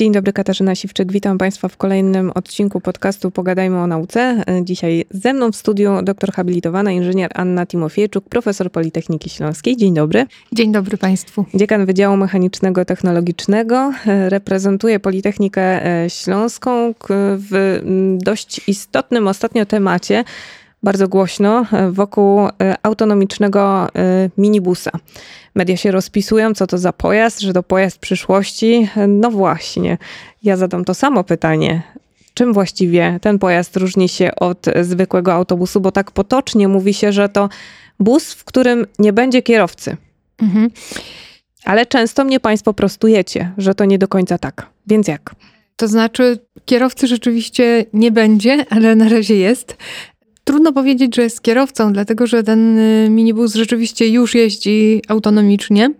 Dzień dobry, Katarzyna Siwczyk. Witam Państwa w kolejnym odcinku podcastu Pogadajmy o nauce. Dzisiaj ze mną w studiu doktor habilitowana inżynier Anna Timofiejczuk, profesor Politechniki Śląskiej. Dzień dobry. Dzień dobry Państwu. Dziekan Wydziału Mechanicznego Technologicznego. Reprezentuje Politechnikę Śląską w dość istotnym ostatnio temacie, bardzo głośno, wokół autonomicznego minibusa. Media się rozpisują, co to za pojazd, że to pojazd przyszłości. No właśnie, ja zadam to samo pytanie. Czym właściwie ten pojazd różni się od zwykłego autobusu? Bo tak potocznie mówi się, że to bus, w którym nie będzie kierowcy. Mhm. Ale często mnie Państwo prostujecie, że to nie do końca tak. Więc jak? To znaczy, kierowcy rzeczywiście nie będzie, ale na razie jest. Trudno powiedzieć, że jest kierowcą, dlatego że ten y, minibus rzeczywiście już jeździ autonomicznie.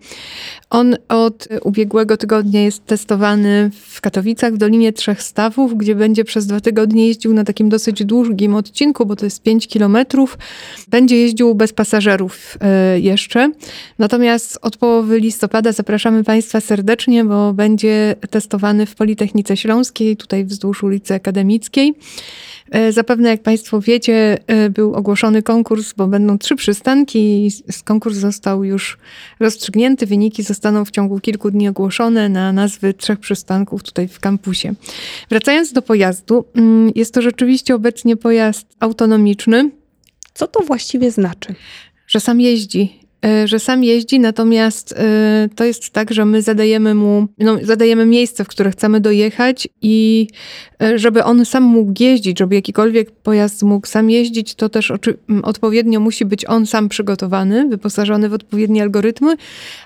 On od ubiegłego tygodnia jest testowany w Katowicach w Dolinie Trzech Stawów, gdzie będzie przez dwa tygodnie jeździł na takim dosyć długim odcinku, bo to jest 5 kilometrów. Będzie jeździł bez pasażerów y, jeszcze. Natomiast od połowy listopada zapraszamy Państwa serdecznie, bo będzie testowany w Politechnice Śląskiej, tutaj wzdłuż ulicy Akademickiej. E, zapewne, jak Państwo wiecie, e, był ogłoszony konkurs, bo będą trzy przystanki i konkurs został już rozstrzygnięty. Wyniki zostaną w ciągu kilku dni ogłoszone na nazwy trzech przystanków tutaj w kampusie. Wracając do pojazdu, mm, jest to rzeczywiście obecnie pojazd autonomiczny. Co to właściwie znaczy? Że sam jeździ że sam jeździ, natomiast e, to jest tak, że my zadajemy mu, no, zadajemy miejsce, w które chcemy dojechać i e, żeby on sam mógł jeździć, żeby jakikolwiek pojazd mógł sam jeździć, to też odpowiednio musi być on sam przygotowany, wyposażony w odpowiednie algorytmy,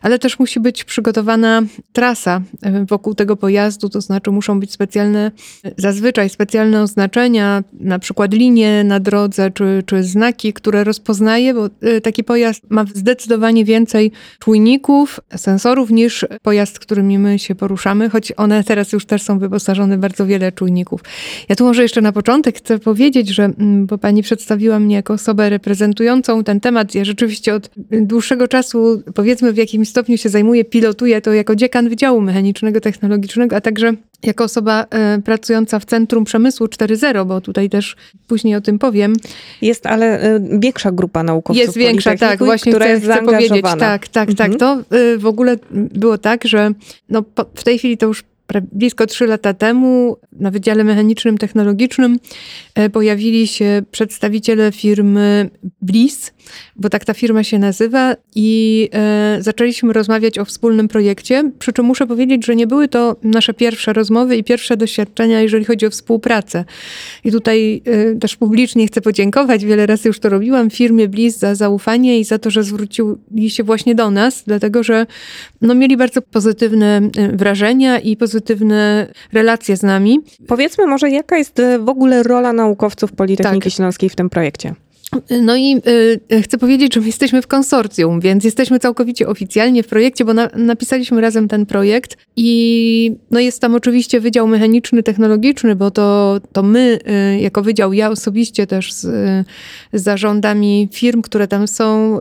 ale też musi być przygotowana trasa wokół tego pojazdu, to znaczy muszą być specjalne, zazwyczaj specjalne oznaczenia, na przykład linie na drodze, czy, czy znaki, które rozpoznaje, bo taki pojazd ma zdecydowanie zdecydowanie więcej czujników, sensorów niż pojazd, którymi my się poruszamy, choć one teraz już też są wyposażone bardzo wiele czujników. Ja tu może jeszcze na początek chcę powiedzieć, że, mm, bo pani przedstawiła mnie jako osobę reprezentującą ten temat, ja rzeczywiście od dłuższego czasu, powiedzmy w jakimś stopniu się zajmuję, pilotuję to jako dziekan Wydziału Mechanicznego, Technologicznego, a także jako osoba e, pracująca w Centrum Przemysłu 4.0, bo tutaj też później o tym powiem. Jest ale e, większa grupa naukowców Jest większa, tak, właśnie która chcę, jest chcę powiedzieć. Tak, tak, tak. mhm. tak. To e, w ogóle było tak, że no, w tej chwili to już blisko trzy lata temu na Wydziale Mechanicznym Technologicznym pojawili się przedstawiciele firmy Bliss, bo tak ta firma się nazywa, i e, zaczęliśmy rozmawiać o wspólnym projekcie. Przy czym muszę powiedzieć, że nie były to nasze pierwsze rozmowy i pierwsze doświadczenia, jeżeli chodzi o współpracę. I tutaj e, też publicznie chcę podziękować, wiele razy już to robiłam, firmie Bliss za zaufanie i za to, że zwrócili się właśnie do nas, dlatego że no, mieli bardzo pozytywne wrażenia i pozytywne relacje z nami. Powiedzmy może, jaka jest w ogóle rola naukowców Politechniki tak. Śląskiej w tym projekcie? No i y, chcę powiedzieć, że my jesteśmy w konsorcjum, więc jesteśmy całkowicie oficjalnie w projekcie, bo na, napisaliśmy razem ten projekt i no jest tam oczywiście Wydział Mechaniczny, Technologiczny, bo to, to my y, jako wydział, ja osobiście też z, z zarządami firm, które tam są,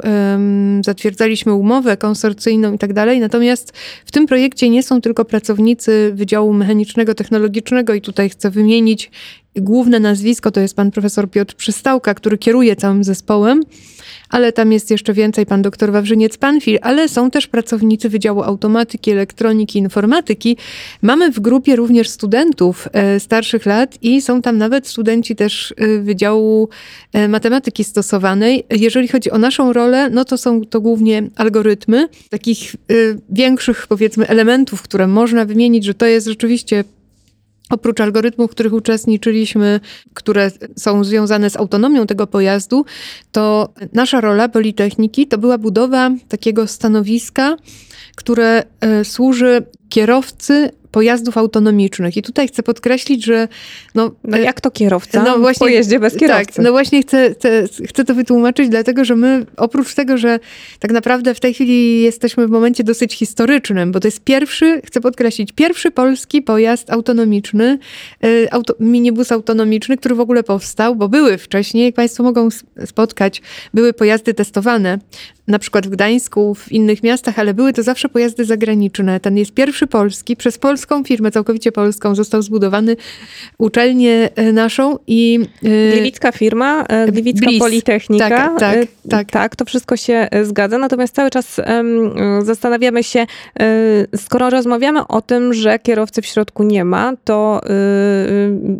zatwierdzaliśmy umowę konsorcyjną i tak dalej. Natomiast w tym projekcie nie są tylko pracownicy Wydziału Mechanicznego, Technologicznego i tutaj chcę wymienić Główne nazwisko to jest pan profesor Piotr Przystałka, który kieruje całym zespołem, ale tam jest jeszcze więcej pan doktor Wawrzyniec-Panfil, ale są też pracownicy Wydziału Automatyki, Elektroniki, Informatyki. Mamy w grupie również studentów e, starszych lat i są tam nawet studenci też e, Wydziału e, Matematyki Stosowanej. Jeżeli chodzi o naszą rolę, no to są to głównie algorytmy, takich większych powiedzmy elementów, które można wymienić, że to jest rzeczywiście Oprócz algorytmów, w których uczestniczyliśmy, które są związane z autonomią tego pojazdu, to nasza rola Politechniki to była budowa takiego stanowiska, które e, służy kierowcy pojazdów autonomicznych. I tutaj chcę podkreślić, że... No, no jak to kierowca no właśnie, pojeździe bez kierowcy? Tak, no właśnie chcę, chcę, chcę to wytłumaczyć, dlatego że my oprócz tego, że tak naprawdę w tej chwili jesteśmy w momencie dosyć historycznym, bo to jest pierwszy, chcę podkreślić, pierwszy polski pojazd autonomiczny, y, auto, minibus autonomiczny, który w ogóle powstał, bo były wcześniej, jak Państwo mogą spotkać, były pojazdy testowane na przykład w Gdańsku, w innych miastach, ale były to zawsze pojazdy zagraniczne. Ten jest pierwszy polski, przez polską firmę, całkowicie polską, został zbudowany uczelnię e, naszą i... Gliwicka firma, Gliwicka Blis. Politechnika. Tak, tak, tak. Tak, to wszystko się zgadza, natomiast cały czas zastanawiamy się, skoro rozmawiamy o tym, że kierowcy w środku nie ma, to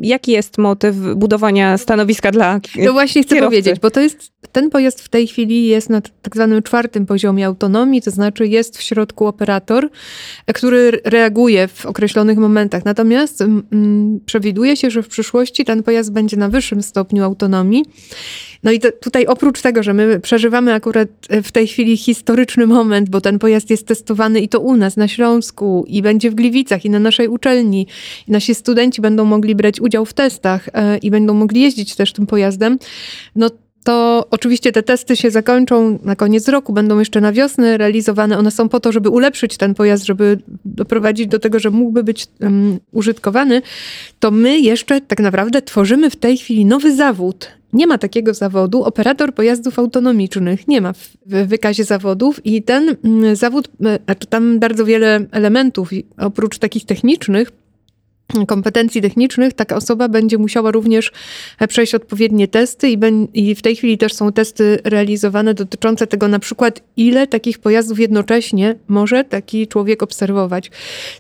jaki jest motyw budowania stanowiska dla No właśnie chcę kierowcy? powiedzieć, bo to jest, ten pojazd w tej chwili jest na tak zwanym czwartym poziomie autonomii, to znaczy jest w środku operator, który reaguje w określonych momentach. Natomiast mm, przewiduje się, że w przyszłości ten pojazd będzie na wyższym stopniu autonomii. No i to, tutaj oprócz tego, że my przeżywamy akurat w tej chwili historyczny moment, bo ten pojazd jest testowany i to u nas na Śląsku i będzie w Gliwicach i na naszej uczelni. I nasi studenci będą mogli brać udział w testach e, i będą mogli jeździć też tym pojazdem. No to oczywiście te testy się zakończą na koniec roku, będą jeszcze na wiosnę realizowane. One są po to, żeby ulepszyć ten pojazd, żeby doprowadzić do tego, że mógłby być um, użytkowany. To my jeszcze tak naprawdę tworzymy w tej chwili nowy zawód. Nie ma takiego zawodu, operator pojazdów autonomicznych. Nie ma w, wykazie zawodów i ten mm, zawód, znaczy tam bardzo wiele elementów, oprócz takich technicznych, kompetencji technicznych, taka osoba będzie musiała również e, przejść odpowiednie testy i, i, w tej chwili też są testy realizowane dotyczące tego na przykład, ile takich pojazdów jednocześnie może taki człowiek obserwować.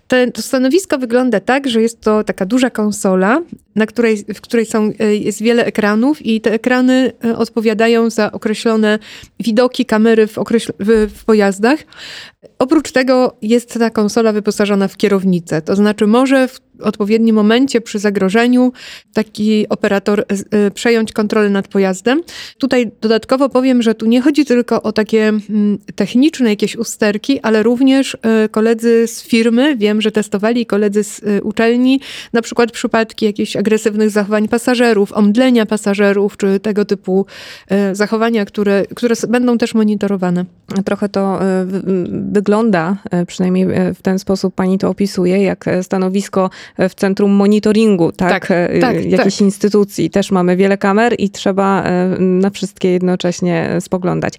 Te, to stanowisko wygląda tak, że jest to taka duża konsola, na której, w której są, e, jest wiele ekranów i te ekrany e, odpowiadają za określone widoki, kamery w, w, w pojazdach. Oprócz tego jest ta konsola wyposażona w kierownicę, to znaczy może w odpowiednim momencie przy zagrożeniu taki operator e, e, przejąć kontrolę nad pojazdem. Tutaj dodatkowo powiem, że tu nie chodzi tylko o takie mm, techniczne jakieś usterki, ale również e, koledzy z firmy, wiem, że testowali koledzy z uczelni, na przykład przypadki jakichś agresywnych zachowań pasażerów, omdlenia pasażerów, czy tego typu zachowania, które, które będą też monitorowane. Trochę to wygląda, przynajmniej w ten sposób pani to opisuje, jak stanowisko w centrum monitoringu, tak? tak, e, tak jakiejś tak. instytucji. Też mamy wiele kamer i trzeba e, na wszystkie jednocześnie spoglądać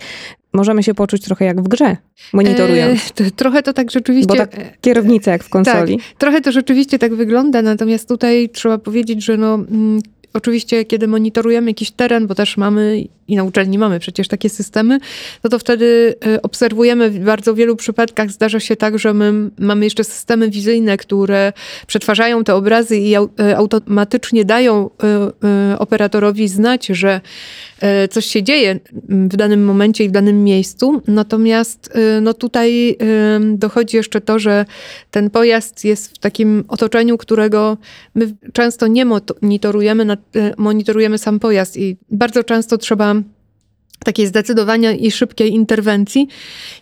możemy się poczuć trochę jak w grze, monitorując. E, trochę to tak rzeczywiście... Bo tak kierownica jak w konsoli. Tak, trochę to rzeczywiście tak wygląda, natomiast tutaj trzeba powiedzieć, że no, mm, oczywiście kiedy monitorujemy jakiś teren, bo też mamy i na uczelni mamy przecież takie systemy, no to wtedy y, obserwujemy w bardzo wielu przypadkach zdarza się tak, że my mamy jeszcze systemy wizyjne, które przetwarzają te obrazy i y, automatycznie dają y, operatorowi znać, że coś się dzieje w danym momencie i w danym miejscu. Natomiast no tutaj dochodzi jeszcze to, że ten pojazd jest w takim otoczeniu, którego my często nie monitorujemy, monitorujemy sam pojazd i bardzo często trzeba takiej zdecydowania i szybkiej interwencji.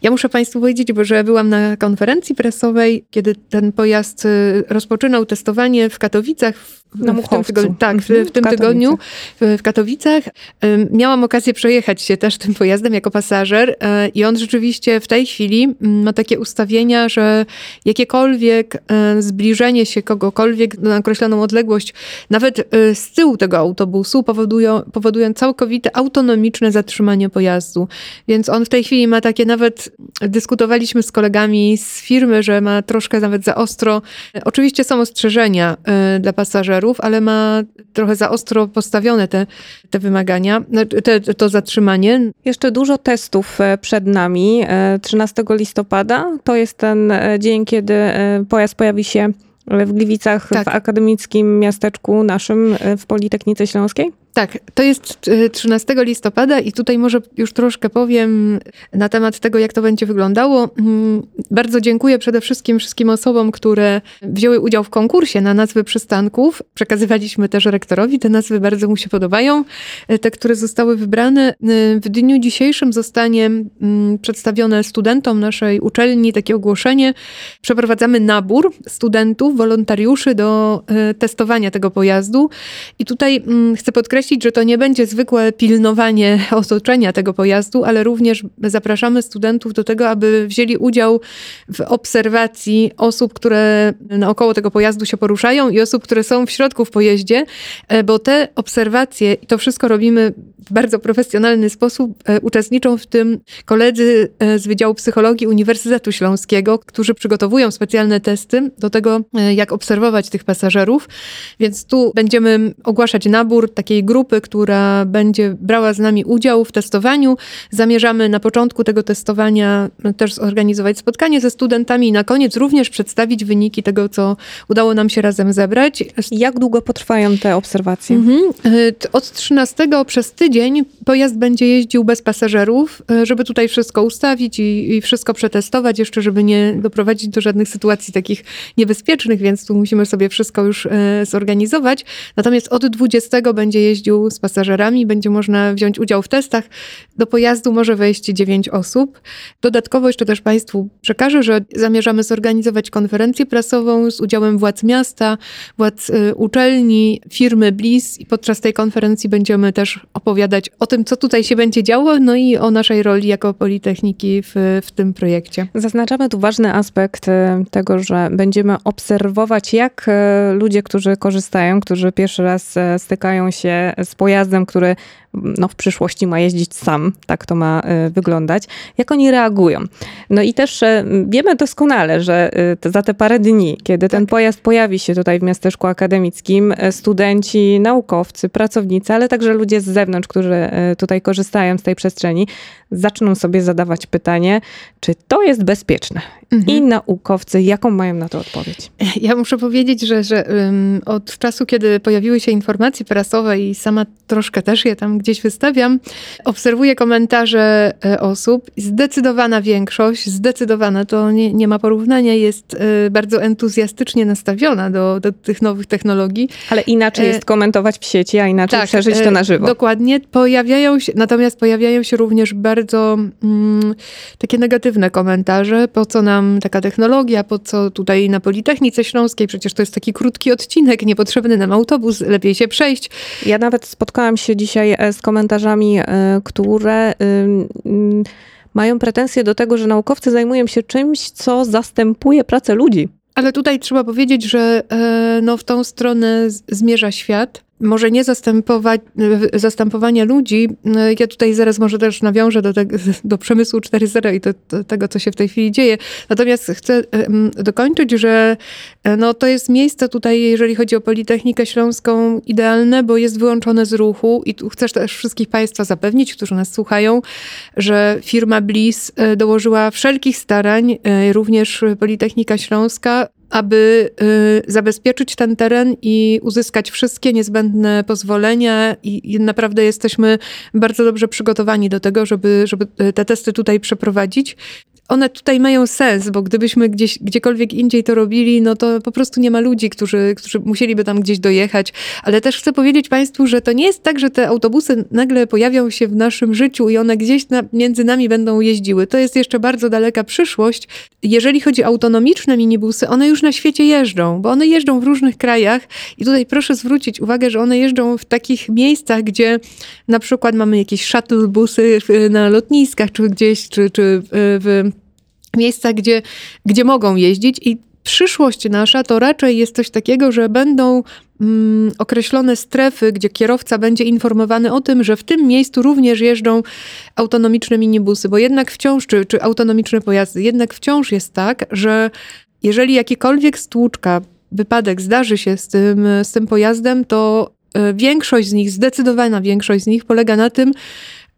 Ja muszę Państwu powiedzieć, bo że byłam na konferencji prasowej, kiedy ten pojazd y, rozpoczynał testowanie w Katowicach na w tym tygodniu, tak, w, w tym tygodniu w, w Katowicach. Miałam okazję przejechać się też tym pojazdem jako pasażer e, i on rzeczywiście w tej chwili ma takie ustawienia, że jakiekolwiek e, zbliżenie się kogokolwiek na określoną odległość, nawet z tyłu tego autobusu powodują, powodują całkowite autonomiczne zatrzymanie pojazdu. Więc on w tej chwili ma takie nawet, dyskutowaliśmy z kolegami z firmy, że ma troszkę nawet za ostro. Oczywiście są ostrzeżenia dla pasażerów, ale ma trochę za ostro postawione te, te wymagania, no, te, to zatrzymanie. Jeszcze dużo testów e, przed nami. 13 e, listopada to jest ten e, dzień, kiedy pojazd pojawi się w Gliwicach, tak. w akademickim miasteczku naszym w Politechnice Śląskiej? Tak, to jest 13 e, listopada i tutaj może już troszkę powiem na temat tego, jak to będzie wyglądało. Mm, bardzo dziękuję przede wszystkim wszystkim osobom, które wzięły udział w konkursie na nazwy przystanków. Przekazywaliśmy też rektorowi, te nazwy bardzo mu się podobają. E, te, które zostały wybrane. E, w dniu dzisiejszym zostanie mm, przedstawione studentom naszej uczelni takie ogłoszenie. Przeprowadzamy nabór studentów, wolontariuszy do testowania tego pojazdu. I tutaj mm, chcę podkreślić, podkreślić, że to nie będzie zwykłe pilnowanie otoczenia tego pojazdu, ale również zapraszamy studentów do tego, aby wzięli udział w obserwacji osób, które naokoło tego pojazdu się poruszają i osób, które są w środku w pojeździe, e, bo te obserwacje, i to wszystko robimy w bardzo profesjonalny sposób, e, uczestniczą w tym koledzy e, z Wydziału Psychologii Uniwersytetu Śląskiego, którzy przygotowują specjalne testy do tego, jak obserwować tych pasażerów. Więc tu będziemy ogłaszać nabór takiej grupy, która będzie brała z nami udział w testowaniu. Zamierzamy na początku tego testowania też zorganizować spotkanie ze studentami i na koniec również przedstawić wyniki tego, co udało nam się razem zebrać. Jak długo potrwają te obserwacje? Mhm. E, od 13 przez tydzień pojazd będzie jeździł bez pasażerów, e, żeby tutaj wszystko ustawić i, i wszystko przetestować, jeszcze żeby nie doprowadzić do żadnych sytuacji takich niebezpiecznych, więc tu musimy sobie wszystko już e, zorganizować. Natomiast od 20 będzie jeździł z pasażerami, będzie można wziąć udział w testach. Do pojazdu może wejść 9 osób. Dodatkowo jeszcze też Państwu przekażę, że zamierzamy zorganizować konferencję prasową z udziałem władz miasta, władz y, uczelni, firmy BLIS i podczas tej konferencji będziemy też opowiadać o tym, co tutaj się będzie działo, no i o naszej roli jako Politechniki w, w tym projekcie. Zaznaczamy tu ważny aspekt y, tego, że będziemy obserwować, jak y, ludzie, którzy korzystają, którzy pierwszy raz stykają się z pojazdem, który no, w przyszłości ma jeździć sam, tak to ma y, wyglądać, jak oni reagują. No i też y, wiemy doskonale, że y, za te parę dni, kiedy ten tak. pojazd pojawi się tutaj w miasteczku akademickim, studenci, naukowcy, pracownicy, ale także ludzie z zewnątrz, którzy tutaj korzystają z tej przestrzeni, zaczną sobie zadawać pytanie, czy to jest bezpieczne. Mhm. I naukowcy, jaką mają na to odpowiedź? Ja muszę powiedzieć, że, że um, od czasu, kiedy pojawiły się informacje prasowe i sama troszkę też je tam gdzieś wystawiam, obserwuję komentarze e, osób. Zdecydowana większość, zdecydowana, to nie, nie ma porównania, jest e, bardzo entuzjastycznie nastawiona do, do tych nowych technologii. Ale inaczej jest komentować w sieci, a inaczej tak, przeżyć to na żywo. Dokładnie. Pojawiają się, natomiast pojawiają się również bardzo mm, takie negatywne komentarze. Po co nam taka technologia, po co tutaj na Politechnice Śląskiej? Przecież to jest taki krótki odcinek, niepotrzebny nam autobus, lepiej się przejść. Ja nawet spotkałam się dzisiaj e, z komentarzami, e, które mają pretensje do tego, że naukowcy zajmują się czymś, co zastępuje pracę ludzi. Ale tutaj trzeba powiedzieć, że e, no, w tą stronę zmierza świat może nie zastępować, zastępowania ludzi. Ja tutaj zaraz może też nawiążę do, te, do przemysłu 4.0 i do, do, tego, co się w tej chwili dzieje. Natomiast chcę dokończyć, że e, no, to jest miejsce tutaj, jeżeli chodzi o Politechnikę Śląską, idealne, bo jest wyłączone z ruchu i tu chcę też wszystkich Państwa zapewnić, którzy nas słuchają, że firma Bliss e, dołożyła wszelkich starań, e, również Politechnika Śląska, aby y, zabezpieczyć ten teren i uzyskać wszystkie niezbędne pozwolenia i, i, naprawdę jesteśmy bardzo dobrze przygotowani do tego, żeby, żeby te testy tutaj przeprowadzić one tutaj mają sens, bo gdybyśmy gdzieś, gdziekolwiek indziej to robili, no to po prostu nie ma ludzi, którzy, którzy musieliby tam gdzieś dojechać. Ale też chcę powiedzieć Państwu, że to nie jest tak, że te autobusy nagle pojawią się w naszym życiu i one gdzieś na, między nami będą jeździły. To jest jeszcze bardzo daleka przyszłość. Jeżeli chodzi o autonomiczne minibusy, one już na świecie jeżdżą, bo one jeżdżą w różnych krajach i tutaj proszę zwrócić uwagę, że one jeżdżą w takich miejscach, gdzie na przykład mamy jakieś shuttle busy na lotniskach, czy gdzieś, czy, czy w miejsca, gdzie, gdzie mogą jeździć i przyszłość nasza to raczej jest coś takiego, że będą mm, określone strefy, gdzie kierowca będzie informowany o tym, że w tym miejscu również jeżdżą autonomiczne minibusy, bo jednak wciąż, czy, czy autonomiczne pojazdy, jednak wciąż jest tak, że jeżeli jakikolwiek stłuczka, wypadek zdarzy się z tym, z tym pojazdem, to e, większość z nich, zdecydowana większość z nich polega na tym,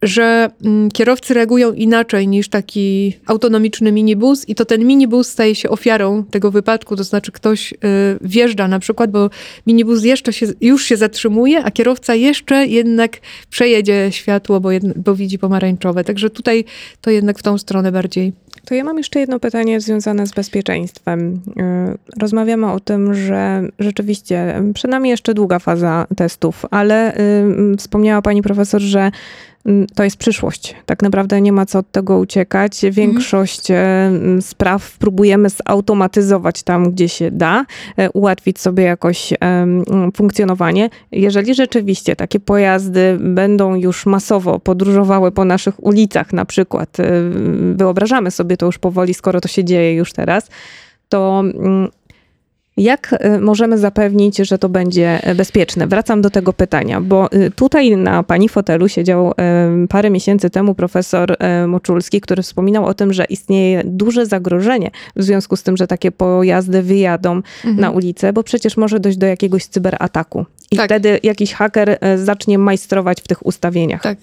że mm, kierowcy reagują inaczej niż taki autonomiczny minibus i to ten minibus staje się ofiarą tego wypadku, to znaczy ktoś y, wjeżdża na przykład, bo minibus jeszcze się, już się zatrzymuje, a kierowca jeszcze jednak przejedzie światło, bo, bo widzi pomarańczowe. Także tutaj to jednak w tą stronę bardziej To ja mam jeszcze jedno pytanie związane z bezpieczeństwem. Y, rozmawiamy o tym, że rzeczywiście przed nami jeszcze długa faza testów, ale y, wspomniała pani profesor, że to jest przyszłość. Tak naprawdę nie ma co od tego uciekać. Większość mhm. spraw próbujemy zautomatyzować tam, gdzie się da, e, ułatwić sobie jakoś funkcjonowanie. Jeżeli rzeczywiście takie pojazdy będą już masowo podróżowały po naszych ulicach, na przykład, e, wyobrażamy sobie to już powoli, skoro to się dzieje już teraz, to mm, jak y, możemy zapewnić, że to będzie bezpieczne? Wracam do tego pytania, bo y, tutaj na pani fotelu siedział parę miesięcy temu profesor Moczulski, który wspominał o tym, że istnieje duże zagrożenie w związku z tym, że takie pojazdy wyjadą mhm. na ulicę, bo przecież może dojść do jakiegoś cyberataku. I tak. wtedy jakiś haker zacznie majstrować w tych ustawieniach. Tak.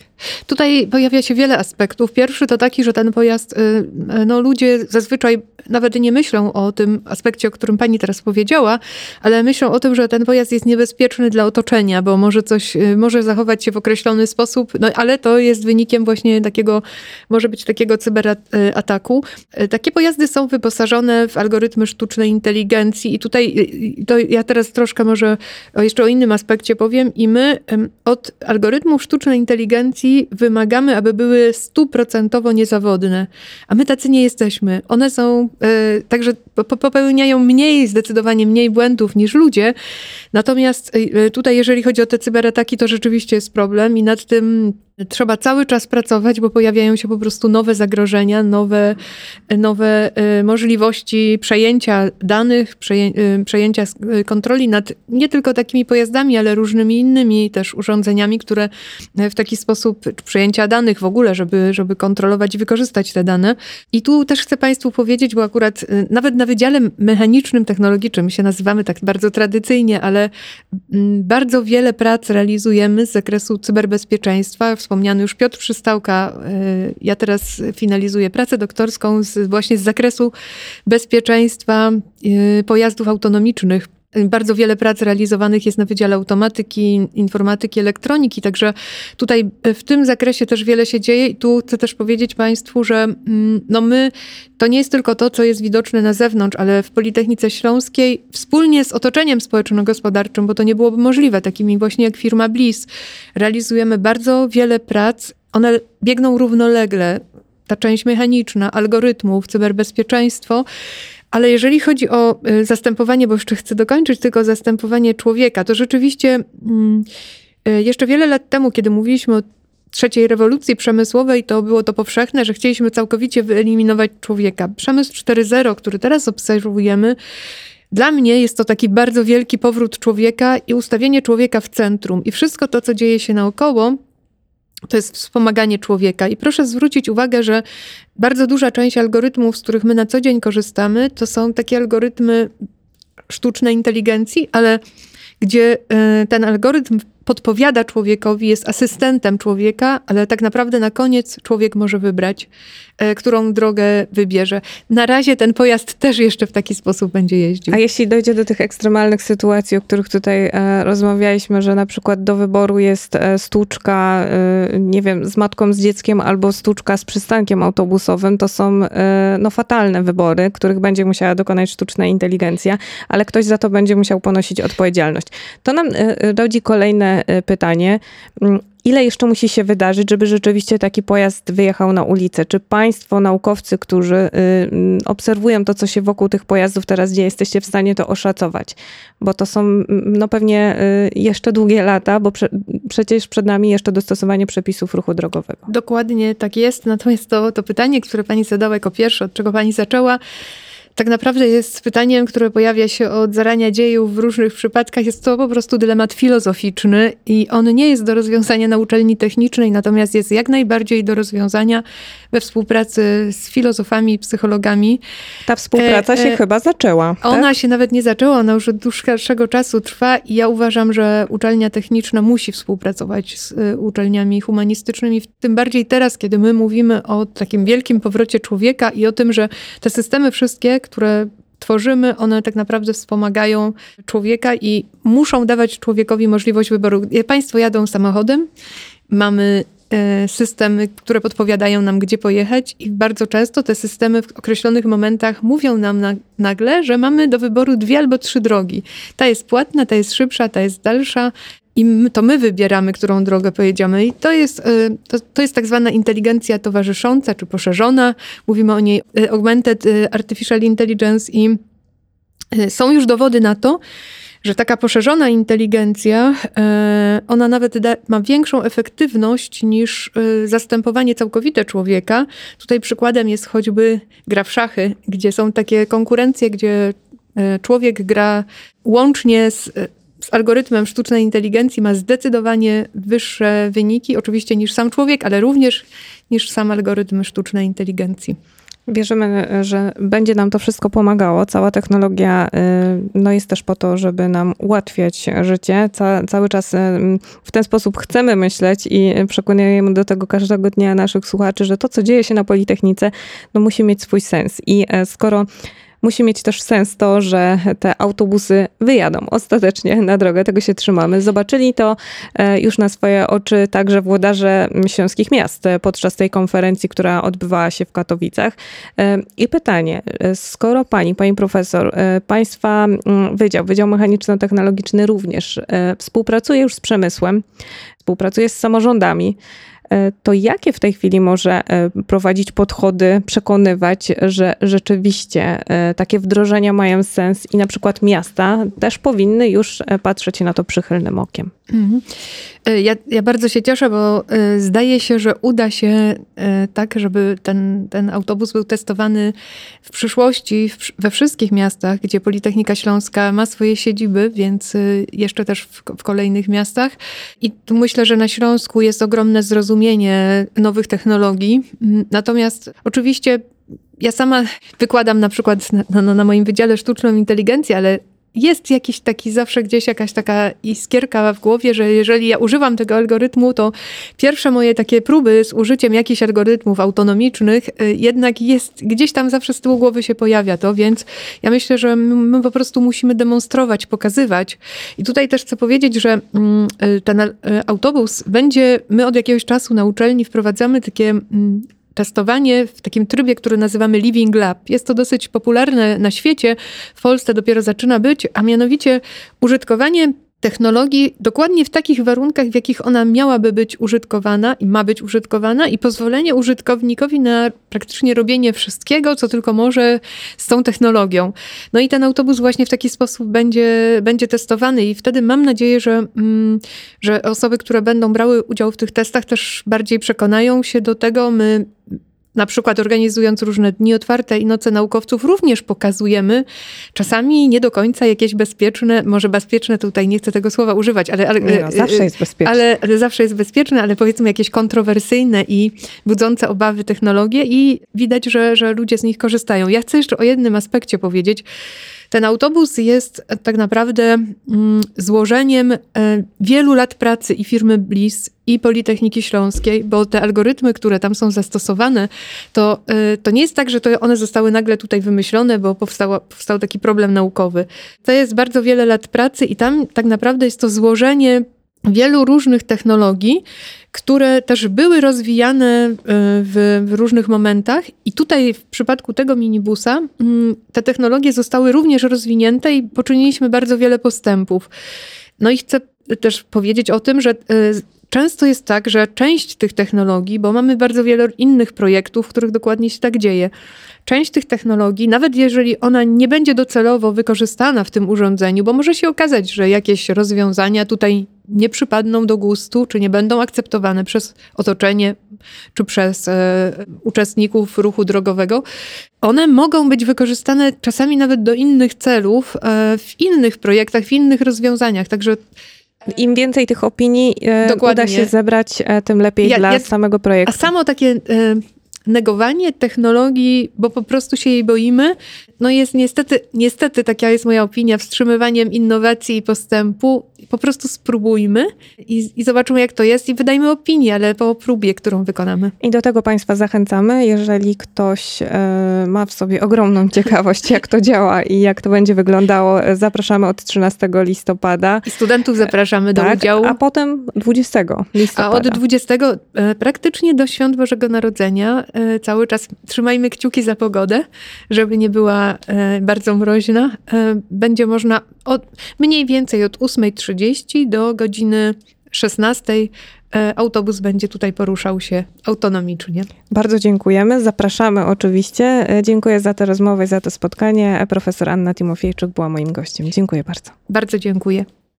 Tutaj pojawia się wiele aspektów. Pierwszy to taki, że ten pojazd, no ludzie zazwyczaj nawet nie myślą o tym aspekcie, o którym pani teraz powiedziała, ale myślą o tym, że ten pojazd jest niebezpieczny dla otoczenia, bo może coś, y, może zachować się w określony sposób, no ale to jest wynikiem właśnie takiego, może być takiego cyberataku. Y, takie pojazdy są wyposażone w algorytmy sztucznej inteligencji i tutaj y, to ja teraz troszkę może jeszcze o innym aspekcie powiem i my od algorytmów sztucznej inteligencji wymagamy, aby były stuprocentowo niezawodne, a my tacy nie jesteśmy. One są E, także popełniają mniej, zdecydowanie mniej błędów niż ludzie. Natomiast e, tutaj, jeżeli chodzi o te cyberataki, to rzeczywiście jest problem i nad tym trzeba cały czas pracować, bo pojawiają się po prostu nowe zagrożenia, nowe, nowe e, możliwości przejęcia danych, przejęcia kontroli nad nie tylko takimi pojazdami, ale różnymi innymi też urządzeniami, które w taki sposób, przejęcia danych w ogóle, żeby, żeby kontrolować i wykorzystać te dane. I tu też chcę Państwu powiedzieć, bo akurat nawet na Wydziale Mechanicznym Technologicznym się nazywamy tak bardzo tradycyjnie, ale mm, bardzo wiele prac realizujemy z zakresu cyberbezpieczeństwa. Wspomniany już Piotr Przystałka, y, ja teraz finalizuję pracę doktorską z, właśnie z zakresu bezpieczeństwa y, pojazdów autonomicznych. Bardzo wiele prac realizowanych jest na Wydziale Automatyki, Informatyki, Elektroniki, także tutaj w tym zakresie też wiele się dzieje i tu chcę też powiedzieć Państwu, że mm, no my, to nie jest tylko to, co jest widoczne na zewnątrz, ale w Politechnice Śląskiej wspólnie z otoczeniem społeczno-gospodarczym, bo to nie byłoby możliwe, takimi właśnie jak firma Bliss, realizujemy bardzo wiele prac, one biegną równolegle, ta część mechaniczna, algorytmów, cyberbezpieczeństwo, ale jeżeli chodzi o y, zastępowanie, bo jeszcze chcę dokończyć tylko zastępowanie człowieka, to rzeczywiście mm, y, jeszcze wiele lat temu, kiedy mówiliśmy o trzeciej rewolucji przemysłowej, to było to powszechne, że chcieliśmy całkowicie wyeliminować człowieka. Przemysł 4.0, który teraz obserwujemy, dla mnie jest to taki bardzo wielki powrót człowieka i ustawienie człowieka w centrum. I wszystko to, co dzieje się naokoło, to jest wspomaganie człowieka. I proszę zwrócić uwagę, że bardzo duża część algorytmów, z których my na co dzień korzystamy, to są takie algorytmy sztucznej inteligencji, ale gdzie e, ten algorytm podpowiada człowiekowi, jest asystentem człowieka, ale tak naprawdę na koniec człowiek może wybrać, e, którą drogę wybierze. Na razie ten pojazd też jeszcze w taki sposób będzie jeździł. A jeśli dojdzie do tych ekstremalnych sytuacji, o których tutaj e, rozmawialiśmy, że na przykład do wyboru jest e, stłuczka, nie wiem, z matką z dzieckiem albo stłuczka z przystankiem autobusowym, to są no, fatalne wybory, których będzie musiała dokonać sztuczna inteligencja, ale ktoś za to będzie musiał ponosić odpowiedzialność. To nam rodzi kolejne E, pytanie. Mm, ile jeszcze musi się wydarzyć, żeby rzeczywiście taki pojazd wyjechał na ulicę? Czy państwo, naukowcy, którzy y, mm, obserwują to, co się wokół tych pojazdów teraz dzieje, jesteście w stanie to oszacować? Bo to są mm, no pewnie y, jeszcze długie lata, bo prze, przecież przed nami jeszcze dostosowanie przepisów ruchu drogowego. Dokładnie tak jest. Natomiast to, to pytanie, które pani zadała jako pierwsze, od czego pani zaczęła, tak naprawdę jest pytaniem, które pojawia się od zarania dziejów w różnych przypadkach. Jest to po prostu dylemat filozoficzny i on nie jest do rozwiązania na uczelni technicznej, natomiast jest jak najbardziej do rozwiązania we współpracy z filozofami i psychologami. Ta współpraca e, się e, chyba zaczęła. Ona tak? się nawet nie zaczęła, ona już od dłuższego czasu trwa i ja uważam, że uczelnia techniczna musi współpracować z y, uczelniami humanistycznymi, tym bardziej teraz, kiedy my mówimy o takim wielkim powrocie człowieka i o tym, że te systemy wszystkie, które tworzymy, one tak naprawdę wspomagają człowieka i muszą dawać człowiekowi możliwość wyboru. Państwo jadą samochodem, mamy e, systemy, które podpowiadają nam, gdzie pojechać, i bardzo często te systemy w określonych momentach mówią nam na, nagle, że mamy do wyboru dwie albo trzy drogi. Ta jest płatna, ta jest szybsza, ta jest dalsza. I to my wybieramy, którą drogę pojedziemy. I to jest, to, to jest tak zwana inteligencja towarzysząca czy poszerzona. Mówimy o niej Augmented Artificial Intelligence i są już dowody na to, że taka poszerzona inteligencja, ona nawet da, ma większą efektywność niż zastępowanie całkowite człowieka. Tutaj przykładem jest choćby gra w szachy, gdzie są takie konkurencje, gdzie człowiek gra łącznie z z algorytmem sztucznej inteligencji ma zdecydowanie wyższe wyniki, oczywiście niż sam człowiek, ale również niż sam algorytm sztucznej inteligencji. Wierzymy, że będzie nam to wszystko pomagało. Cała technologia y, no, jest też po to, żeby nam ułatwiać życie. Ca cały czas y, w ten sposób chcemy myśleć i przekonujemy do tego każdego dnia naszych słuchaczy, że to, co dzieje się na Politechnice, no, musi mieć swój sens. I e, skoro musi mieć też sens to, że te autobusy wyjadą ostatecznie na drogę, tego się trzymamy. Zobaczyli to e, już na swoje oczy także włodarze śląskich miast podczas tej konferencji, która odbywała się w Katowicach. E, I pytanie, e, skoro pani, pani profesor, państwa wydział, Wydział Mechaniczno-Technologiczny również współpracuje już z przemysłem, współpracuje z samorządami, to jakie w tej chwili może e, prowadzić podchody, przekonywać, że rzeczywiście e, takie wdrożenia mają sens i na przykład miasta też powinny już patrzeć na to przychylnym okiem? Mhm. Ja, ja, bardzo się cieszę, bo zdaje się, że uda się tak, żeby ten, ten autobus był testowany w przyszłości we wszystkich miastach, gdzie Politechnika Śląska ma swoje siedziby, więc jeszcze też w, w kolejnych miastach. I tu myślę, że na Śląsku jest ogromne zrozumienie, nowych technologii. Natomiast oczywiście ja sama wykładam na przykład na, na, na moim wydziale sztuczną inteligencję, ale jest jakiś taki zawsze gdzieś jakaś taka iskierka w głowie, że jeżeli ja używam tego algorytmu, to pierwsze moje takie próby z użyciem jakichś algorytmów autonomicznych y, jednak jest gdzieś tam zawsze z tyłu głowy się pojawia to, więc ja myślę, że my po prostu musimy demonstrować, pokazywać. I tutaj też chcę powiedzieć, że mm, y, ten y, autobus będzie, my od jakiegoś czasu na uczelni wprowadzamy takie mm, testowanie w takim trybie, który nazywamy Living Lab. Jest to dosyć popularne na świecie, w Polsce dopiero zaczyna być, a mianowicie użytkowanie technologii dokładnie w takich warunkach, w jakich ona miałaby być użytkowana i ma być użytkowana, i pozwolenie użytkownikowi na praktycznie robienie wszystkiego, co tylko może z tą technologią. No i ten autobus właśnie w taki sposób będzie, będzie testowany, i wtedy mam nadzieję, że, mm, że osoby, które będą brały udział w tych testach, też bardziej przekonają się do tego. My na przykład organizując różne dni otwarte i noce naukowców, również pokazujemy czasami nie do końca jakieś bezpieczne, może bezpieczne tutaj nie chcę tego słowa używać, ale, ale nie no, zawsze jest bezpieczne. Ale, ale, zawsze jest bezpieczne, ale powiedzmy jakieś kontrowersyjne i budzące obawy technologie i widać, że, że ludzie z nich korzystają. Ja chcę jeszcze o jednym aspekcie powiedzieć. Ten autobus jest tak naprawdę mm, złożeniem e, wielu lat pracy i firmy Bliss i Politechniki Śląskiej, bo te algorytmy, które tam są zastosowane, to, e, to nie jest tak, że to one zostały nagle tutaj wymyślone, bo powstał taki problem naukowy. To jest bardzo wiele lat pracy i tam tak naprawdę jest to złożenie wielu różnych technologii, które też były rozwijane e, w, w, różnych momentach. I tutaj w przypadku tego minibusa mm, te technologie zostały również rozwinięte i poczyniliśmy bardzo wiele postępów. No i chcę też powiedzieć o tym, że e, często jest tak, że część tych technologii, bo mamy bardzo wiele innych projektów, w których dokładnie się tak dzieje, część tych technologii, nawet jeżeli ona nie będzie docelowo wykorzystana w tym urządzeniu, bo może się okazać, że jakieś rozwiązania tutaj nie przypadną do gustu, czy nie będą akceptowane przez otoczenie, czy przez e, uczestników ruchu drogowego, one mogą być wykorzystane czasami nawet do innych celów, e, w innych projektach, w innych rozwiązaniach. Także im więcej tych opinii e, Dokładnie. uda się zebrać, e, tym lepiej ja, dla ja, samego projektu. A samo takie negowanie technologii, bo po prostu się jej boimy, no jest niestety, niestety taka jest moja opinia, wstrzymywaniem innowacji i postępu. Po prostu spróbujmy i, i zobaczymy, jak to jest i wydajmy opinię, ale po próbie, którą wykonamy. I do tego Państwa zachęcamy. Jeżeli ktoś e, ma w sobie ogromną ciekawość, jak to działa i jak to będzie wyglądało, zapraszamy od 13 listopada. I studentów zapraszamy do tak, udziału. A potem 20 listopada. A od 20 e, praktycznie do świąt Bożego Narodzenia e, cały czas trzymajmy kciuki za pogodę, żeby nie była e, bardzo mroźna. Będzie można od, mniej więcej od 8.30 do godziny 16 autobus będzie tutaj poruszał się autonomicznie. Bardzo dziękujemy. Zapraszamy oczywiście. Dziękuję za tę rozmowę i za to spotkanie. Profesor Anna Timofiejczuk była moim gościem. Dziękuję bardzo. Bardzo dziękuję.